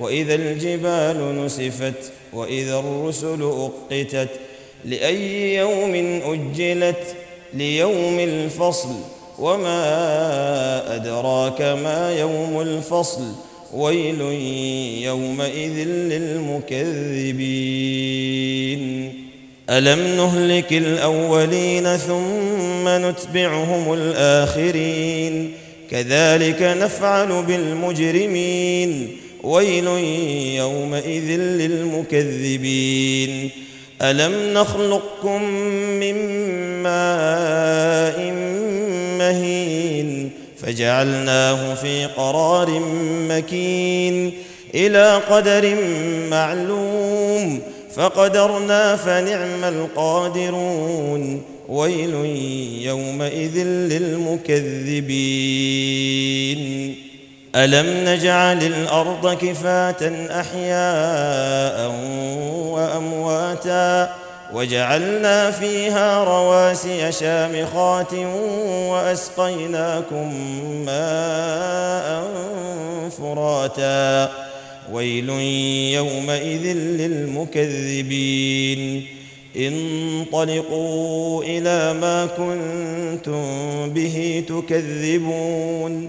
وإذا الجبال نسفت وإذا الرسل أقتت لأي يوم أجلت ليوم الفصل وما أدراك ما يوم الفصل ويل يومئذ للمكذبين. ألم نهلك الأولين ثم نتبعهم الآخرين؟ كذلك نفعل بالمجرمين. ويل يومئذ للمكذبين. ألم نخلقكم من ماء مهين فجعلناه في قرار مكين إلى قدر معلوم فقدرنا فنعم القادرون. ويل يومئذ للمكذبين. ألم نجعل الأرض كفاة أحياء وأمواتا وجعلنا فيها رواسي شامخات وأسقيناكم ماء فراتا ويل يومئذ للمكذبين انطلقوا إلى ما كنتم به تكذبون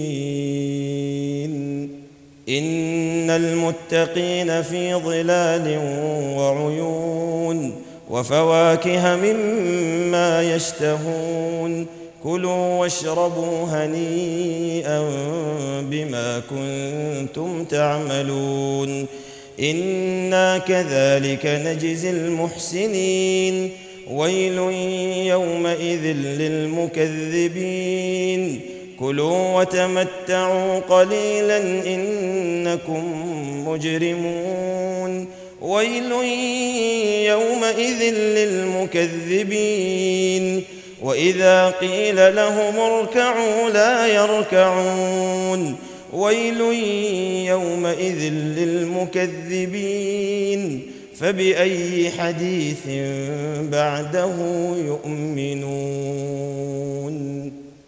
إن المتقين في ظلال وعيون وفواكه مما يشتهون كلوا واشربوا هنيئا بما كنتم تعملون إنا كذلك نجزي المحسنين ويل يومئذ للمكذبين كلوا وتمتعوا قليلا إنكم مجرمون. ويل يومئذ للمكذبين. وإذا قيل لهم اركعوا لا يركعون. ويل يومئذ للمكذبين. فبأي حديث بعده يؤمنون.